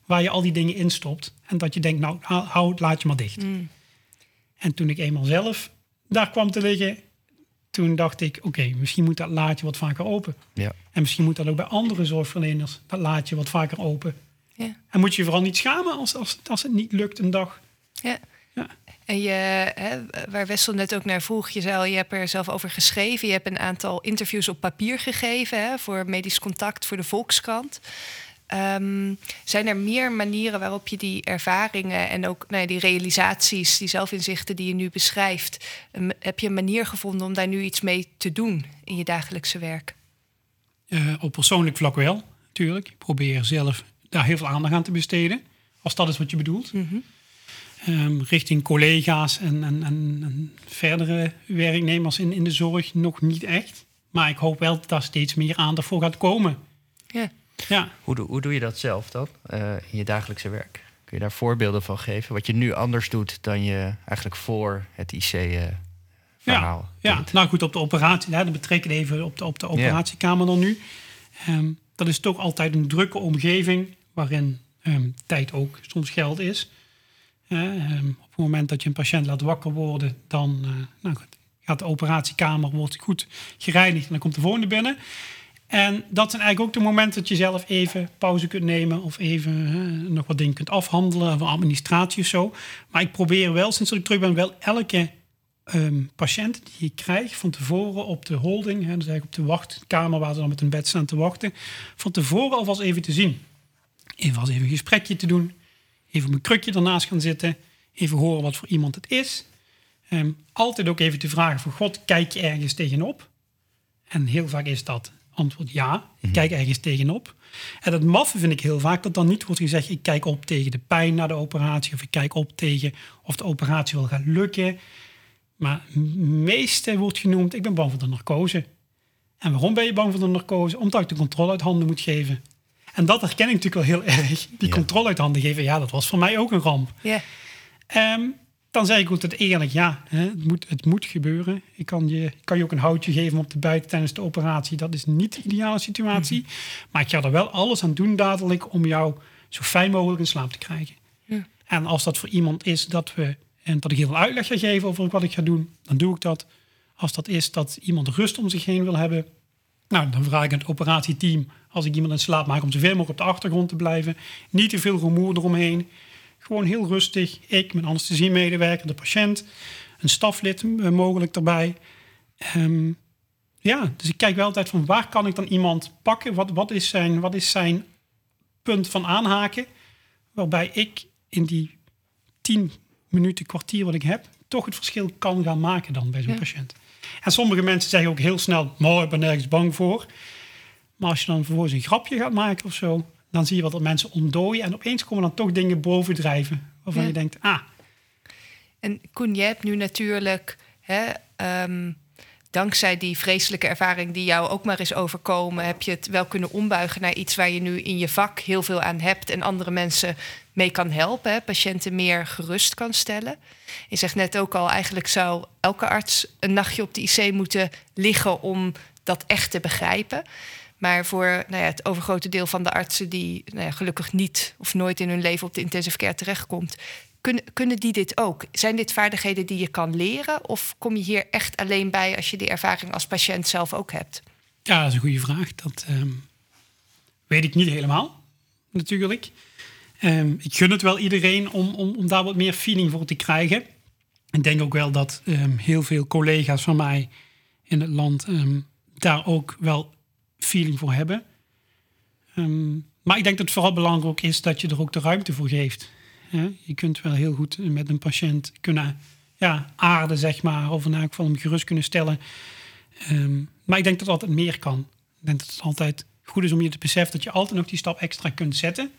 S4: waar je al die dingen in stopt. En dat je denkt, nou, hou het laadje maar dicht. En toen ik eenmaal zelf daar kwam te liggen, toen dacht ik, oké, misschien moet dat laadje wat vaker open.
S1: Ja.
S4: En misschien moet dat ook bij andere zorgverleners, dat laadje wat vaker open.
S2: Ja.
S4: En moet je je vooral niet schamen als, als, als het niet lukt een dag.
S2: Ja.
S4: Ja.
S2: En je, hè, waar Wessel net ook naar vroeg, je zei al, je hebt er zelf over geschreven. Je hebt een aantal interviews op papier gegeven hè, voor Medisch Contact, voor de Volkskrant. Ehm, zijn er meer manieren waarop je die ervaringen en ook nou ja, die realisaties, die zelfinzichten die je nu beschrijft, heb je een manier gevonden om daar nu iets mee te doen in je dagelijkse werk?
S4: Eh, op persoonlijk vlak wel, natuurlijk. Ik probeer zelf daar heel veel aandacht aan te besteden. Als dat is wat je bedoelt. Ehm, richting collega's en, en, en, en verdere werknemers in, in de zorg nog niet echt. Maar ik hoop wel dat daar steeds meer aandacht voor gaat komen.
S2: Ja.
S4: Ja,
S1: Hoe, doe- hoe doe je dat zelf dan eh, in je dagelijkse werk? Kun je daar voorbeelden van geven? Wat je nu anders doet dan je eigenlijk voor het IC-verhaal
S4: ja, nou goed, op de operatie, hè, dan betrek ik even op de, op de operatiekamer dan nu. Ehm, dat is toch altijd een drukke omgeving waarin ehm, tijd ook soms geld is. Ehm, op het moment dat je een patiënt laat wakker worden, dan eh, nou goed, gaat de operatiekamer wordt goed gereinigd en dan komt de volgende binnen. En dat zijn eigenlijk ook de momenten dat je zelf even pauze kunt nemen of even nog wat dingen kunt afhandelen, of administratie of zo. Maar ik probeer wel, sinds ik terug ben, wel elke ehm, patiënt die ik krijg van tevoren op de holding, hè, dus eigenlijk op de wachtkamer waar ze dan met een bed staan te wachten, van tevoren alvast even te zien. Even als even een gesprekje te doen, even op mijn krukje ernaast gaan zitten, even horen wat voor iemand het is. Ehm, altijd ook even te vragen van God, kijk je ergens tegenop? En heel vaak is dat antwoord ja, ik kijk ergens tegenop. En het maffe vind ik heel vaak dat dan niet wordt gezegd... ik kijk op tegen de pijn na de operatie... of ik kijk op tegen of de operatie wel gaat lukken. Maar meeste wordt genoemd, ik ben bang voor de narcose. En waarom ben je bang voor de narcose? Omdat ik de controle uit handen moet geven. En dat herken ik natuurlijk wel heel erg. Die
S1: Ja.
S4: controle uit handen geven, ja, dat was voor mij ook een ramp.
S2: Ja.
S4: Ehm, dan zeg ik altijd eerlijk, ja, hè, het, moet, het moet gebeuren. Ik kan je, ik kan je ook een houtje geven op te buiten tijdens de operatie. Dat is niet de ideale situatie. Maar ik ga er wel alles aan doen dadelijk om jou zo fijn mogelijk in slaap te krijgen.
S2: Ja.
S4: En als dat voor iemand is dat we En dat ik heel veel uitleg ga geven over wat ik ga doen, dan doe ik dat. Als dat is dat iemand rust om zich heen wil hebben, nou, dan vraag ik het operatieteam, als ik iemand in slaap maak, om zoveel mogelijk op de achtergrond te blijven. Niet te veel rumoer eromheen. Gewoon heel rustig. Ik, mijn anesthesiemedewerker, de patiënt, een staflid eh, mogelijk erbij. Ehm, ja, dus ik kijk wel altijd van waar kan ik dan iemand pakken? Wat, wat, is, zijn, wat is zijn punt van aanhaken? Waarbij ik in die tien minuten, kwartier wat ik heb, toch het verschil kan gaan maken dan bij zo'n patiënt. En sommige mensen zeggen ook heel snel, maar ik ben nergens bang voor. Maar als je dan vervolgens een grapje gaat maken of zo, dan zie je wat er mensen ontdooien. En opeens komen dan toch dingen bovendrijven. Waarvan je denkt, ah.
S2: En Koen, je hebt nu natuurlijk, hè, ehm, dankzij die vreselijke ervaring die jou ook maar is overkomen, heb je het wel kunnen ombuigen naar iets waar je nu in je vak heel veel aan hebt en andere mensen mee kan helpen, hè, patiënten meer gerust kan stellen. Je zegt net ook al, eigenlijk zou elke arts een nachtje op de IC moeten liggen om dat echt te begrijpen. Maar voor nou ja, het overgrote deel van de artsen die nou gelukkig niet of nooit in hun leven op de intensive care terechtkomt, kunnen, kunnen die dit ook? Zijn dit vaardigheden die je kan leren? Of kom je hier echt alleen bij als je die ervaring als patiënt zelf ook hebt?
S4: Ja, dat is een goede vraag. Dat ehm, weet ik niet helemaal, natuurlijk. Um, ik gun het wel iedereen om, om, om daar wat meer feeling voor te krijgen. Ik denk ook wel dat um, heel veel collega's van mij in het land daar ook wel feeling voor hebben. maar ik denk dat het vooral belangrijk is dat je er ook de ruimte voor geeft. Je kunt wel heel goed met een patiënt kunnen ja, aarden, zeg maar, of in elk geval hem gerust kunnen stellen. Um, maar ik denk dat het altijd meer kan. Ik denk dat het altijd goed is om je te beseffen dat je altijd nog die stap extra kunt zetten.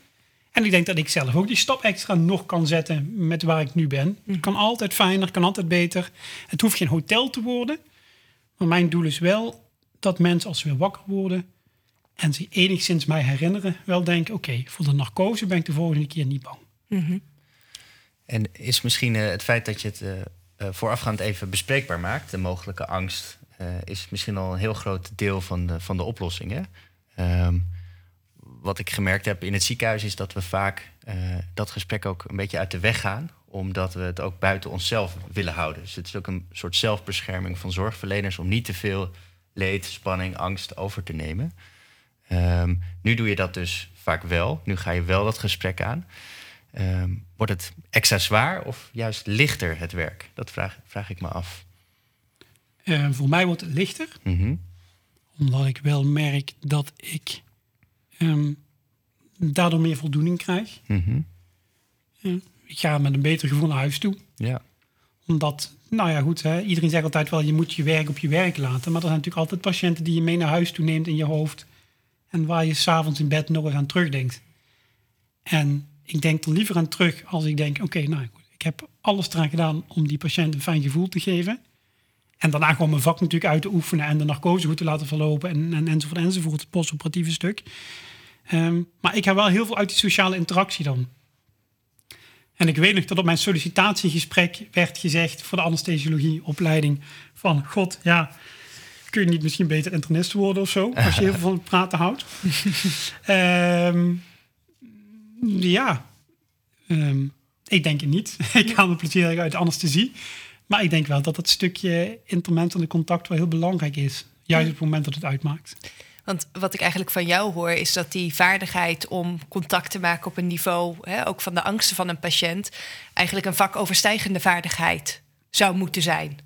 S4: En ik denk dat ik zelf ook die stap extra nog kan zetten met waar ik nu ben. Het mm. kan altijd fijner, kan altijd beter. Het hoeft geen hotel te worden. Maar mijn doel is wel dat mensen als ze weer wakker worden en ze enigszins mij herinneren, wel denken: oké, voor de narcose ben ik de volgende keer niet bang.
S1: Mhm. En is misschien uh, het feit dat je het uh, voorafgaand even bespreekbaar maakt, de mogelijke angst, is misschien al een heel groot deel van de, van de oplossing. Hè? Um, wat ik gemerkt heb in het ziekenhuis is dat we vaak dat gesprek ook een beetje uit de weg gaan, omdat we het ook buiten onszelf willen houden. Dus het is ook een soort zelfbescherming van zorgverleners om niet te veel leed, spanning, angst over te nemen. Um, nu doe je dat dus vaak wel. Nu ga je wel dat gesprek aan. Um, wordt het extra zwaar of juist lichter het werk? Dat vraag, vraag ik me af.
S4: Uh, voor mij wordt het lichter. Mm -hmm. Omdat ik wel merk dat ik um, daardoor meer voldoening krijg. Mm -hmm. uh, ik ga met een beter gevoel naar huis toe.
S1: Ja.
S4: Omdat, nou ja, goed, hè, iedereen zegt altijd wel: je moet je werk op je werk laten. Maar er zijn natuurlijk altijd patiënten die je mee naar huis toe neemt in je hoofd. En waar je s'avonds in bed nog eens aan terugdenkt. En ik denk er liever aan terug als ik denk, oké, nou ik heb alles eraan gedaan om die patiënt een fijn gevoel te geven. En daarna gewoon mijn vak natuurlijk uit te oefenen en de narcose goed te laten verlopen en, en enzovoort enzovoort, het postoperatieve stuk. Um, maar ik heb wel heel veel uit die sociale interactie dan. En ik weet nog dat op mijn sollicitatiegesprek werd gezegd voor de anesthesiologieopleiding van god, ja, kun je niet misschien beter internist worden of zo, als je heel [LAUGHS] veel van het praten houdt. um, Ja, ehm, ik denk het niet. [LAUGHS] ik haal me plezier uit anesthesie. Maar ik denk wel dat dat stukje intermentale contact wel heel belangrijk is. Juist op het moment dat het uitmaakt.
S2: Want wat ik eigenlijk van jou hoor, is dat die vaardigheid om contact te maken op een niveau, hè, ook van de angsten van een patiënt, eigenlijk een vakoverstijgende vaardigheid zou moeten zijn.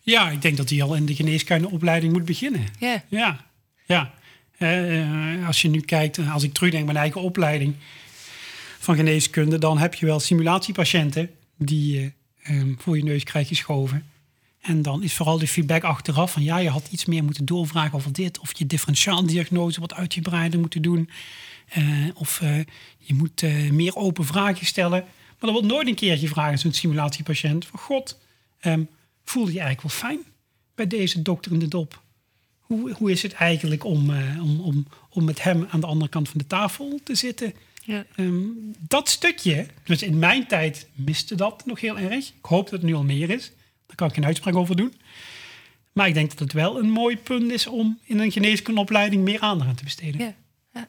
S4: Ja, ik denk dat die al in de geneeskundeopleiding moet beginnen.
S2: Yeah.
S4: Ja, ja. Uh, als je nu kijkt, als ik terugdenk aan mijn eigen opleiding, van geneeskunde, dan heb je wel simulatiepatiënten die je um, voor je neus krijgt geschoven. En dan is vooral de feedback achteraf van ja, je had iets meer moeten doorvragen over dit. Of je differentiaaldiagnose wat uitgebreider moeten doen. Uh, of uh, je moet meer open vragen stellen. Maar er wordt nooit een keer gevraagd zo'n simulatiepatiënt. Van god, um, voel je eigenlijk wel fijn bij deze dokter in de dop? Hoe, hoe is het eigenlijk om, om, om, om met hem aan de andere kant van de tafel te zitten? Ja. Ehm, dat stukje, dus in mijn tijd miste dat nog heel erg. Ik hoop dat het nu al meer is. Daar kan ik geen uitspraak over doen. Maar ik denk dat het wel een mooi punt is om in een geneeskundeopleiding meer aandacht aan te besteden.
S2: Ja, ja.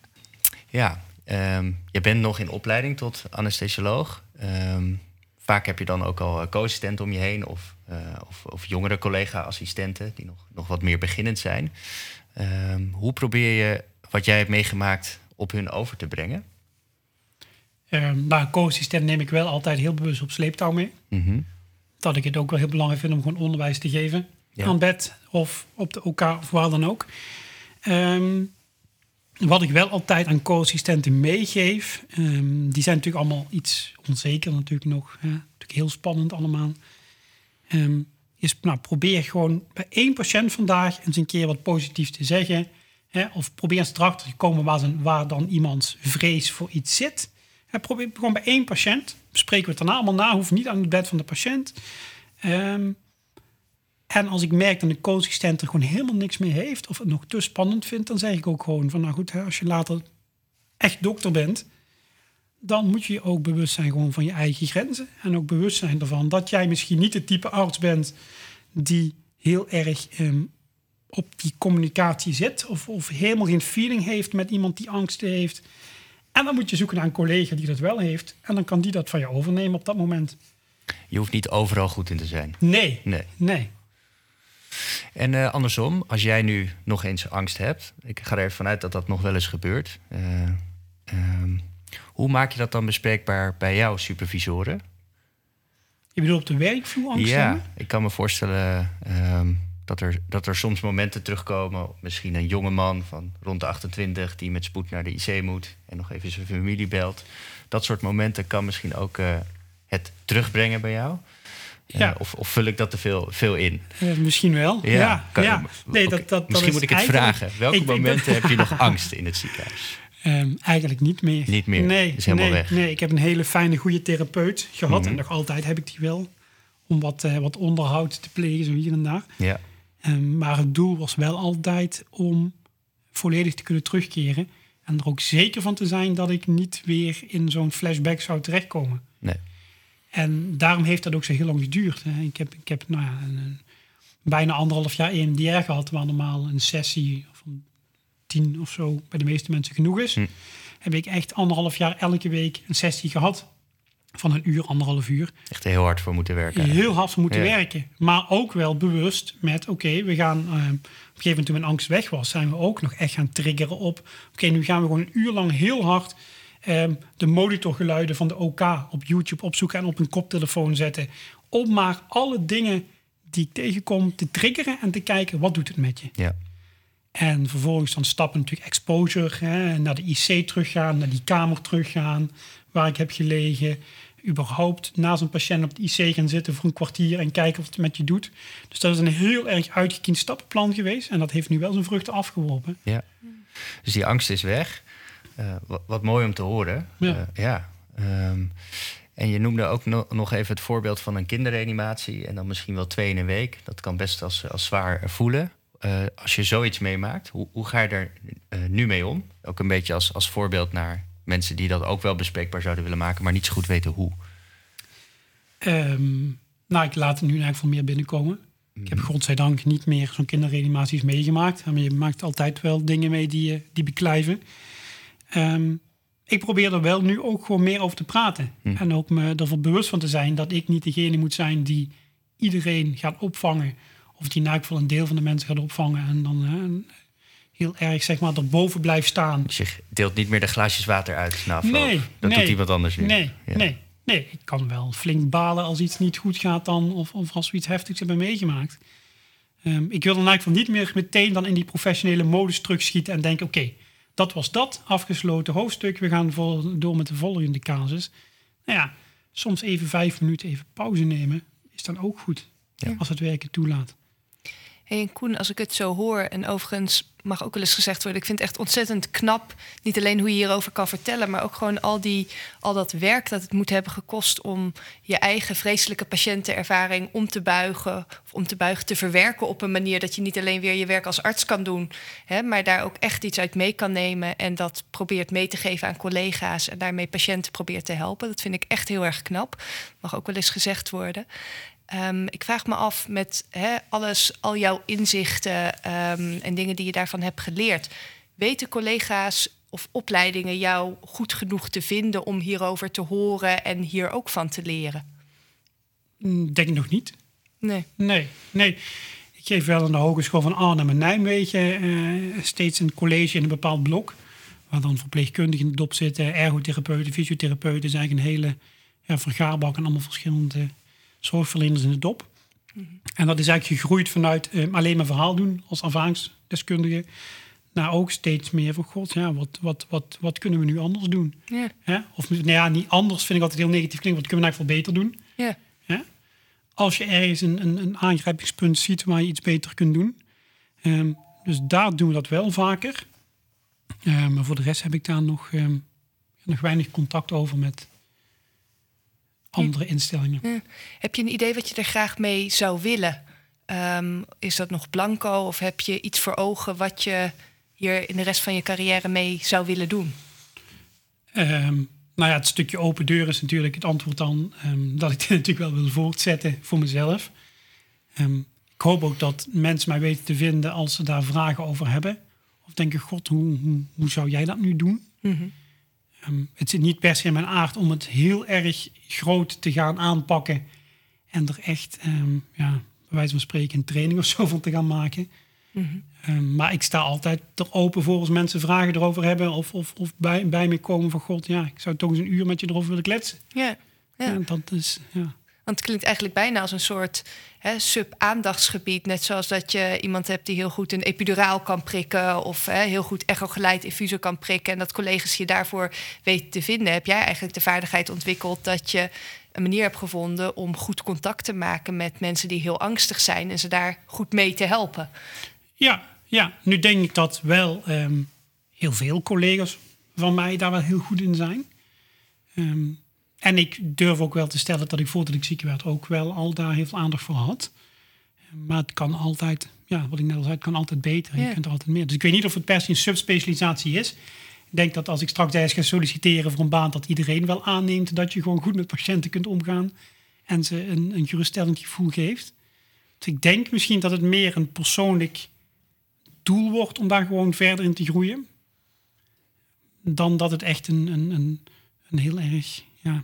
S1: ja um, je bent nog in opleiding tot anesthesioloog. Um, vaak heb je dan ook al co-assistenten om je heen of, of, of, jongere collega-assistenten die nog, nog wat meer beginnend zijn. Ehm, hoe probeer je wat jij hebt meegemaakt op hun over te brengen?
S4: Nou, co-assistent neem ik wel altijd heel bewust op sleeptouw mee. Mhm. Dat ik het ook wel heel belangrijk vind om gewoon onderwijs te geven. Aan bed of op de OK of waar dan ook. Ehm, wat ik wel altijd aan co-assistenten meegeef, um, die zijn natuurlijk allemaal iets onzeker natuurlijk nog. Hè? Natuurlijk heel spannend allemaal. is, nou, probeer gewoon bij één patiënt vandaag eens een keer wat positiefs te zeggen. Hè? Of probeer eens erachter te komen waar, waar dan iemands vrees voor iets zit. Probeer gewoon bij één patiënt. Bespreken we het daarna allemaal na. Hoeft niet aan het bed van de patiënt. Um, en als ik merk dat een co-assistent er gewoon helemaal niks mee heeft... of het nog te spannend vindt, dan zeg ik ook gewoon van... nou goed, hè, als je later echt dokter bent... dan moet je je ook bewust zijn gewoon van je eigen grenzen. En ook bewust zijn ervan dat jij misschien niet het type arts bent... die heel erg ehm, op die communicatie zit... Of, of helemaal geen feeling heeft met iemand die angsten heeft... En dan moet je zoeken naar een collega die dat wel heeft. En dan kan die dat van je overnemen op dat moment.
S1: Je hoeft niet overal goed in te zijn.
S4: Nee. Nee. nee.
S1: En uh, andersom, als jij nu nog eens angst hebt, ik ga er even vanuit dat dat nog wel eens gebeurt. Uh, um, hoe maak je dat dan bespreekbaar bij jouw supervisoren?
S4: Je bedoelt op de werkvloer angst
S1: Ja,
S4: hebben?
S1: ik kan me voorstellen um, dat, er, dat er soms momenten terugkomen. Misschien een jonge man van rond de 28 die met spoed naar de IC moet en nog even zijn familie belt. Dat soort momenten kan misschien ook uh, het terugbrengen bij jou. Ja. of, of, vul ik dat te veel, veel in?
S4: misschien wel. Ja, ja.
S1: Nee, dat, dat, misschien moet ik het vragen. Welke momenten heb je nog [LAUGHS] angst in het ziekenhuis?
S4: Um, eigenlijk niet meer.
S1: Niet meer?
S4: Nee,
S1: is helemaal
S4: nee,
S1: weg.
S4: nee, ik heb een hele fijne, goede therapeut gehad. Mhm. En nog altijd heb ik die wel. Om wat, uh, wat onderhoud te plegen, zo hier en daar.
S1: Ja.
S4: Um, maar het doel was wel altijd om volledig te kunnen terugkeren. En er ook zeker van te zijn dat ik niet weer in zo'n flashback zou terechtkomen.
S1: Nee.
S4: En daarom heeft dat ook zo heel lang geduurd. Ik heb, ik heb nou ja, een, bijna anderhalf jaar EMDR gehad, waar normaal een sessie van tien of zo bij de meeste mensen genoeg is. Hm. Heb ik echt anderhalf jaar elke week een sessie gehad. Van een uur, anderhalf uur.
S1: Echt heel hard voor moeten werken.
S4: Heel hard voor moeten werken. Maar ook wel bewust met, oké, we gaan... Uh, op een gegeven moment toen mijn angst weg was... zijn we ook nog echt gaan triggeren op... oké, nu gaan we gewoon een uur lang heel hard um, de monitorgeluiden van de OK op YouTube opzoeken en op een koptelefoon zetten. Om maar alle dingen die ik tegenkom te triggeren en te kijken wat doet het met je.
S1: Ja.
S4: En vervolgens dan stappen natuurlijk exposure, hè, naar de IC teruggaan, naar die kamer teruggaan waar ik heb gelegen. Überhaupt naast een patiënt op de IC gaan zitten voor een kwartier en kijken wat het met je doet. Dus dat is een heel erg uitgekiend stappenplan geweest. En dat heeft nu wel zijn vruchten afgeworpen.
S1: Ja. Dus die angst is weg. Uh, wat, wat, mooi om te horen.
S4: Ja. Uh,
S1: ja. Um, en je noemde ook no nog even het voorbeeld van een kinderreanimatie en dan misschien wel twee in een week. Dat kan best als, als zwaar voelen. Uh, als je zoiets meemaakt, hoe, hoe ga je er nu mee om? Ook een beetje als, als voorbeeld naar mensen die dat ook wel bespreekbaar zouden willen maken, maar niet zo goed weten hoe.
S4: Um, nou, ik laat het nu eigenlijk veel meer binnenkomen. Ik heb mhm. godzijdank niet meer zo'n kinderreanimaties meegemaakt. Maar je maakt altijd wel dingen mee die, die beklijven. Um, ik probeer er wel nu ook gewoon meer over te praten. Hm. En ook me ervan bewust van te zijn dat ik niet degene moet zijn die iedereen gaat opvangen. Of die in elk geval een deel van de mensen gaat opvangen. En dan uh, heel erg zeg maar erboven blijft staan.
S1: Dus je deelt niet meer de glaasjes water uit na Nee, dat doet iemand anders nu.
S4: Nee, nee, nee. Ik kan wel flink balen als iets niet goed gaat dan. Of, of als we iets heftigs hebben meegemaakt. Um, ik wil dan eigenlijk niet meer meteen dan in die professionele modus terugschieten en denken... oké, okay, dat was dat, afgesloten hoofdstuk. We gaan door met de volgende casus. Nou ja, soms even vijf minuten even pauze nemen is dan ook goed. Als het werken toelaat.
S2: Hey, en Koen, als ik het zo hoor, en overigens mag ook wel eens gezegd worden, ik vind het echt ontzettend knap, niet alleen hoe je hierover kan vertellen, maar ook gewoon al, die, al dat werk dat het moet hebben gekost om je eigen vreselijke patiëntenervaring om te buigen, of om te buigen te verwerken op een manier dat je niet alleen weer je werk als arts kan doen, hè, maar daar ook echt iets uit mee kan nemen en dat probeert mee te geven aan collega's en daarmee patiënten probeert te helpen. Dat vind ik echt heel erg knap. Mag ook wel eens gezegd worden. Um, ik vraag me af met alles, al jouw inzichten um, en dingen die je daarvan hebt geleerd. Weten collega's of opleidingen jou goed genoeg te vinden om hierover te horen en hier ook van te leren?
S4: Mm, Denk ik nog niet.
S2: Nee.
S4: Nee, nee. Ik geef wel aan de Hogeschool van Arnhem en Nijmegen eh, steeds een college in een bepaald blok. Waar dan verpleegkundigen in de dop zitten, ergotherapeuten, fysiotherapeuten. is eigenlijk een hele ja, vergaarbak en allemaal verschillende zorgverleners in de dop. En dat is eigenlijk gegroeid vanuit eh, alleen maar verhaal doen als ervaringsdeskundige. Naar ook steeds meer van god, ja, wat, wat, wat, wat kunnen we nu anders doen?
S2: Ja.
S4: Of nou ja, niet anders vind ik altijd heel negatief klinken. Wat kunnen we eigenlijk veel beter doen?
S2: Ja.
S4: Als je ergens een, een, een aangrijpingspunt ziet waar je iets beter kunt doen. Ehm, dus daar doen we dat wel vaker. Ehm, maar voor de rest heb ik daar nog, ehm, nog weinig contact over met andere instellingen.
S2: Ja. Heb je een idee wat je er graag mee zou willen? Ehm, is dat nog blanco of heb je iets voor ogen wat je hier in de rest van je carrière mee zou willen doen?
S4: Ehm, nou ja, het stukje open deur is natuurlijk het antwoord dan ehm, dat ik [LAUGHS] dit natuurlijk wel wil voortzetten voor mezelf. Ik hoop ook dat mensen mij weten te vinden als ze daar vragen over hebben. Of denken, god, hoe, hoe, hoe zou jij dat nu doen? Ehm, het zit niet per se in mijn aard om het heel erg groot te gaan aanpakken. En er echt, ehm, ja, bij wijze van spreken, een training of [LAUGHS] zo van te gaan maken. Ehm, maar ik sta altijd er open voor als mensen vragen erover hebben. Of, of, of bij, bij me komen van, god, ja, ik zou toch eens een uur met je erover willen kletsen.
S2: Ja. ja.
S4: Ja, dat is, ja.
S2: Want het klinkt eigenlijk bijna als een soort sub-aandachtsgebied. Net zoals dat je iemand hebt die heel goed een epiduraal kan prikken... of hè, heel goed echogeleid infuser kan prikken... en dat collega's je daarvoor weten te vinden. Heb jij eigenlijk de vaardigheid ontwikkeld dat je een manier hebt gevonden... om goed contact te maken met mensen die heel angstig zijn... en ze daar goed mee te helpen?
S4: Ja, ja, nu denk ik dat wel ehm, heel veel collega's van mij daar wel heel goed in zijn. Ehm, en ik durf ook wel te stellen dat ik voordat ik ziek werd ook wel al daar heel veel aandacht voor had. Maar het kan altijd, ja, wat ik net al zei, het kan altijd beter.
S2: Ja.
S4: Je kunt er altijd meer. Dus ik weet niet of het per se een subspecialisatie is. Ik denk dat als ik straks ergens ga solliciteren voor een baan, dat iedereen wel aanneemt dat je gewoon goed met patiënten kunt omgaan en ze een, een geruststellend gevoel geeft. Dus ik denk misschien dat het meer een persoonlijk doel wordt om daar gewoon verder in te groeien. Dan dat het echt een, een, een, een heel erg ja,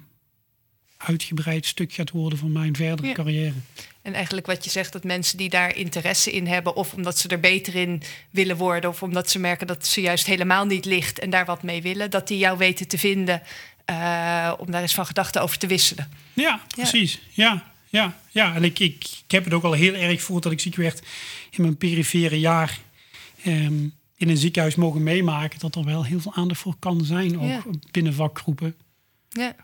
S4: uitgebreid stuk gaat worden van mijn verdere
S2: Ja.
S4: carrière.
S2: En eigenlijk wat je zegt, dat mensen die daar interesse in hebben... of omdat ze er beter in willen worden... of omdat ze merken dat ze juist helemaal niet ligt... en daar wat mee willen, dat die jou weten te vinden... eh, om daar eens van gedachten over te wisselen.
S4: Ja, precies. Ja, ja, ja. En ik, ik, ik heb het ook al heel erg voordat ik ziek werd in mijn perifere jaar ehm, in een ziekenhuis mogen meemaken dat er wel heel veel aandacht voor kan zijn, ook
S2: Ja.
S4: binnen vakgroepen.
S2: Ja.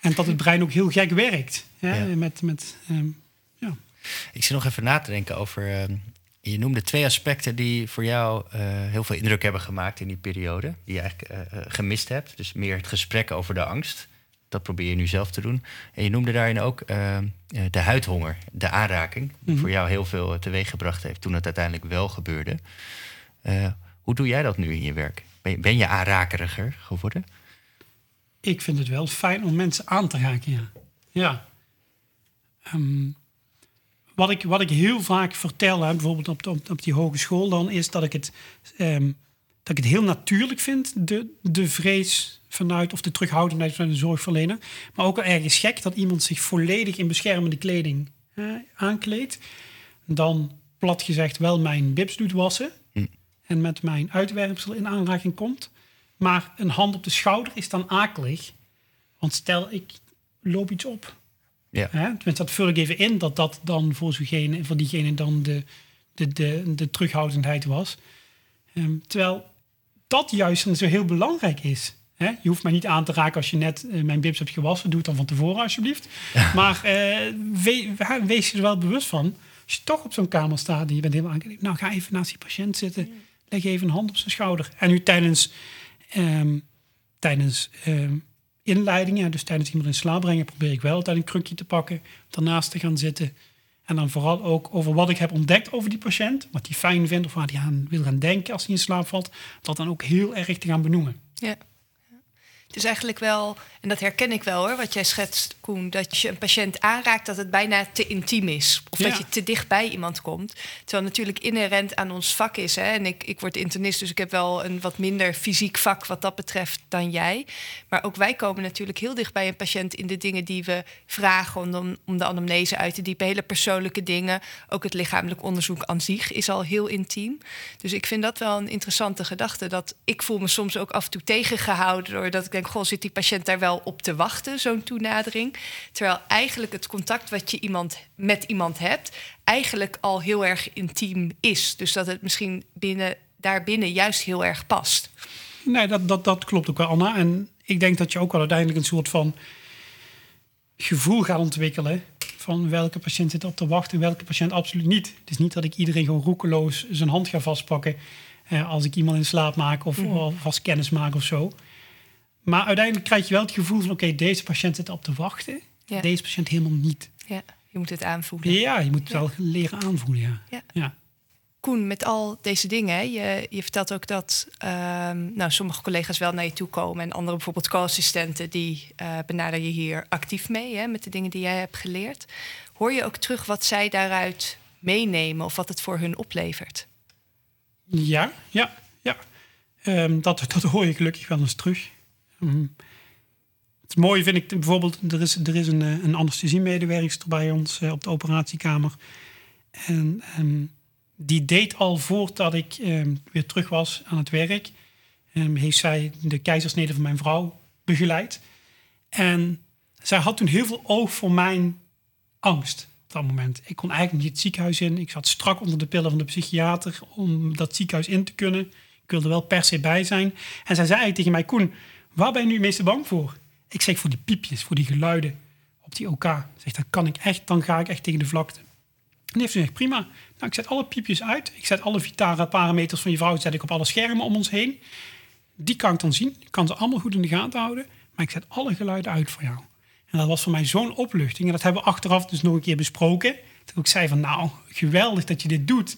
S4: En dat het brein ook heel gek werkt. Hè?
S1: Ja.
S4: Met, met, ehm, ja.
S1: Ik zit nog even na te denken over. ehm, je noemde twee aspecten die voor jou eh, heel veel indruk hebben gemaakt in die periode. Die je eigenlijk eh, eh, gemist hebt. Dus meer het gesprek over de angst. Dat probeer je nu zelf te doen. En je noemde daarin ook ehm, eh, de huidhonger, de aanraking. Die
S4: Mhm.
S1: voor jou heel veel teweeggebracht heeft toen het uiteindelijk wel gebeurde. Hoe doe jij dat nu in je werk? Ben je, ben je aanrakeriger geworden?
S4: Ik vind het wel fijn om mensen aan te raken, ja. ja. Ehm, wat, ik, wat ik heel vaak vertel, hè, bijvoorbeeld op, op, op die hogeschool dan, is dat ik het, ehm, dat ik het heel natuurlijk vind, de, de vrees vanuit, of de terughoudendheid vanuit de zorgverlener. Maar ook wel ergens gek dat iemand zich volledig in beschermende kleding eh, aankleedt. Dan, plat gezegd, wel mijn bibs doet wassen. En met mijn uitwerpsel in aanraking komt. Maar een hand op de schouder is dan akelig. Want stel, ik loop iets op.
S1: Ja.
S4: Hè? Tenminste, dat vul ik even in, dat dat dan voor, voor diegene dan de, de, de, de terughoudendheid was. Ehm, terwijl dat juist dan zo heel belangrijk is. Hè? Je hoeft mij niet aan te raken als je net eh, mijn bibs hebt gewassen. Doe het dan van tevoren alsjeblieft. Maar eh, we- we- wees je er wel bewust van. Als je toch op zo'n kamer staat en je bent helemaal aangekleed. Nou, ga even naast die patiënt zitten. Leg even een hand op zijn schouder. En nu tijdens, ehm, tijdens ehm, inleidingen, dus tijdens iemand in slaap brengen, probeer ik wel altijd een krukje te pakken. Daarnaast te gaan zitten. En dan vooral ook over wat ik heb ontdekt over die patiënt. Wat hij fijn vindt of waar hij aan wil gaan denken als hij in slaap valt. Dat dan ook heel erg te gaan benoemen.
S2: Ja. Het is eigenlijk wel, en dat herken ik wel hoor, wat jij schetst, Koen, dat je een patiënt aanraakt dat het bijna te intiem is. Of dat je te dicht bij iemand komt. Terwijl natuurlijk inherent aan ons vak is. Hè? En ik, ik word internist, dus ik heb wel een wat minder fysiek vak wat dat betreft dan jij. Maar ook wij komen natuurlijk heel dicht bij een patiënt in de dingen die we vragen om, de- om de anamnese uit te diepen. Hele persoonlijke dingen. Ook het lichamelijk onderzoek aan zich is al heel intiem. Dus ik vind dat wel een interessante gedachte. Dat ik voel me soms ook af en toe tegengehouden doordat ik denk, goh, zit die patiënt daar wel op te wachten, zo'n toenadering. Terwijl eigenlijk het contact wat je iemand, met iemand hebt, eigenlijk al heel erg intiem is. Dus dat het misschien binnen, daarbinnen juist heel erg past.
S4: Nee, dat, dat, dat klopt ook wel, Anna. En ik denk dat je ook wel uiteindelijk een soort van gevoel gaat ontwikkelen. Van welke patiënt zit op te wachten en welke patiënt absoluut niet. Het is niet dat ik iedereen gewoon roekeloos zijn hand ga vastpakken. eh, als ik iemand in slaap maak of, of als kennis maak of zo. Maar uiteindelijk krijg je wel het gevoel van: oké, deze patiënt zit op te wachten.
S2: Ja.
S4: Deze patiënt helemaal niet.
S2: Ja, je moet het aanvoelen.
S4: Ja, je moet het wel leren aanvoelen. Ja.
S2: Ja. Koen, met al deze dingen, hè, je, je vertelt ook dat ehm, nou, sommige collega's wel naar je toe komen en andere bijvoorbeeld co-assistenten, die eh benader je hier actief mee hè, met de dingen die jij hebt geleerd. Hoor je ook terug wat zij daaruit meenemen of wat het voor hun oplevert?
S4: Ja, ja, ja. Ehm, dat, dat hoor je gelukkig wel eens terug. Ehm, het mooie vind ik bijvoorbeeld, er is, er is een, eh, een bij ons eh, op de operatiekamer. En ehm, die deed al voordat ik ehm, weer terug was aan het werk, ehm, heeft zij de keizersnede van mijn vrouw begeleid. En zij had toen heel veel oog voor mijn angst op dat moment. Ik kon eigenlijk niet het ziekenhuis in. Ik zat strak onder de pillen van de psychiater om dat ziekenhuis in te kunnen. Ik wilde wel per se bij zijn. En zij zei tegen mij, Koen, waar ben je nu het meeste bang voor? Ik zeg voor die piepjes, voor die geluiden op die OK. Zeg, dat kan ik echt, dan ga ik echt tegen de vlakte. En heeft ze gezegd, prima. Nou, ik zet alle piepjes uit. Ik zet alle vitale parameters van je vrouw zet ik op alle schermen om ons heen. Die kan ik dan zien. Ik kan ze allemaal goed in de gaten houden. Maar ik zet alle geluiden uit voor jou. En dat was voor mij zo'n opluchting. En dat hebben we achteraf dus nog een keer besproken. Toen ik zei van, nou, geweldig dat je dit doet.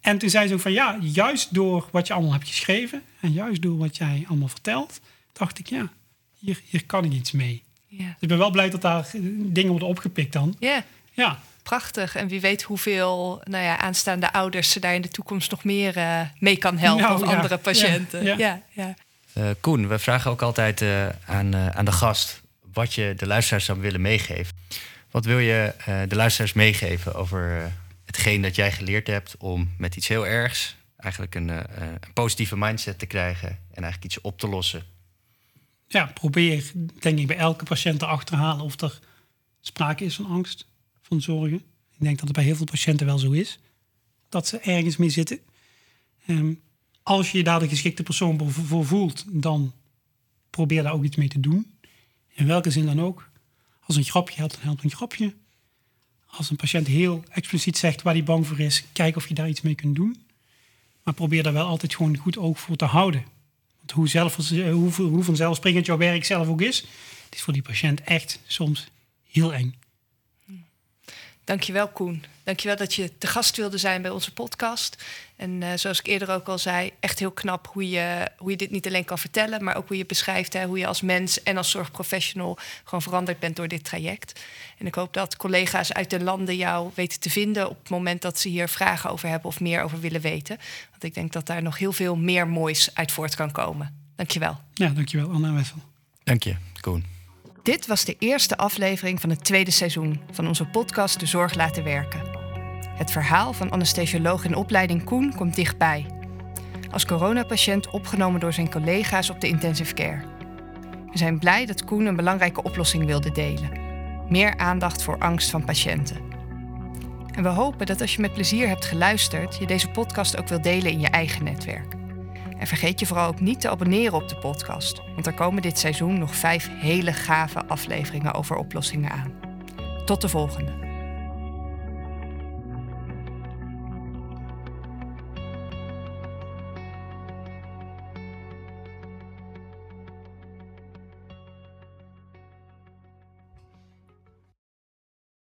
S4: En toen zei ze ook van, ja, juist door wat je allemaal hebt geschreven... en juist door wat jij allemaal vertelt... dacht ik, ja, hier, hier kan ik iets mee.
S2: Ja,
S4: Dus ik ben wel blij dat daar dingen worden opgepikt dan.
S2: ja
S4: Ja,
S2: prachtig. En wie weet hoeveel nou ja, aanstaande ouders ze daar in de toekomst nog meer eh, mee kan helpen.
S4: Nou,
S2: of
S4: ja.
S2: andere patiënten.
S4: Ja,
S2: Ja,
S4: ja.
S2: ja.
S1: Eh, Koen, we vragen ook altijd eh, aan, eh, aan de gast wat je de luisteraars zou willen meegeven. Wat wil je eh, de luisteraars meegeven over hetgeen dat jij geleerd hebt om met iets heel ergs eigenlijk een, een positieve mindset te krijgen en eigenlijk iets op te lossen?
S4: Ja, probeer denk ik bij elke patiënt te achterhalen of er sprake is van angst, van zorgen. Ik denk dat het bij heel veel patiënten wel zo is. Dat ze ergens mee zitten. Ehm, als je je daar de geschikte persoon voor- voelt, dan probeer daar ook iets mee te doen. In welke zin dan ook. Als een grapje helpt, dan helpt een grapje. Als een patiënt heel expliciet zegt waar hij bang voor is, kijk of je daar iets mee kunt doen. Maar probeer daar wel altijd gewoon goed oog voor te houden. Hoe, zelf, hoe, hoe vanzelfsprekend jouw werk zelf ook is, het is voor die patiënt echt soms heel eng.
S2: Dankjewel Koen. Dankjewel dat je te gast wilde zijn bij onze podcast. En eh, zoals ik eerder ook al zei, echt heel knap hoe je, hoe je dit niet alleen kan vertellen, maar ook hoe je beschrijft hè, hoe je als mens en als zorgprofessional gewoon veranderd bent door dit traject. En ik hoop dat collega's uit de landen jou weten te vinden op het moment dat ze hier vragen over hebben of meer over willen weten. Want ik denk dat daar nog heel veel meer moois uit voort kan komen. Dankjewel.
S4: Ja, dankjewel Anna Wessel.
S1: Dank je, Koen.
S2: Dit was de eerste aflevering van het tweede seizoen van onze podcast De Zorg Laten Werken. Het verhaal van anesthesioloog in opleiding Koen komt dichtbij. Als coronapatiënt opgenomen door zijn collega's op de intensive care. We zijn blij dat Koen een belangrijke oplossing wilde delen. Meer aandacht voor angst van patiënten. En we hopen dat als je met plezier hebt geluisterd, je deze podcast ook wil delen in je eigen netwerk. En vergeet je vooral ook niet te abonneren op de podcast, want er komen dit seizoen nog vijf hele gave afleveringen over oplossingen aan. Tot de volgende.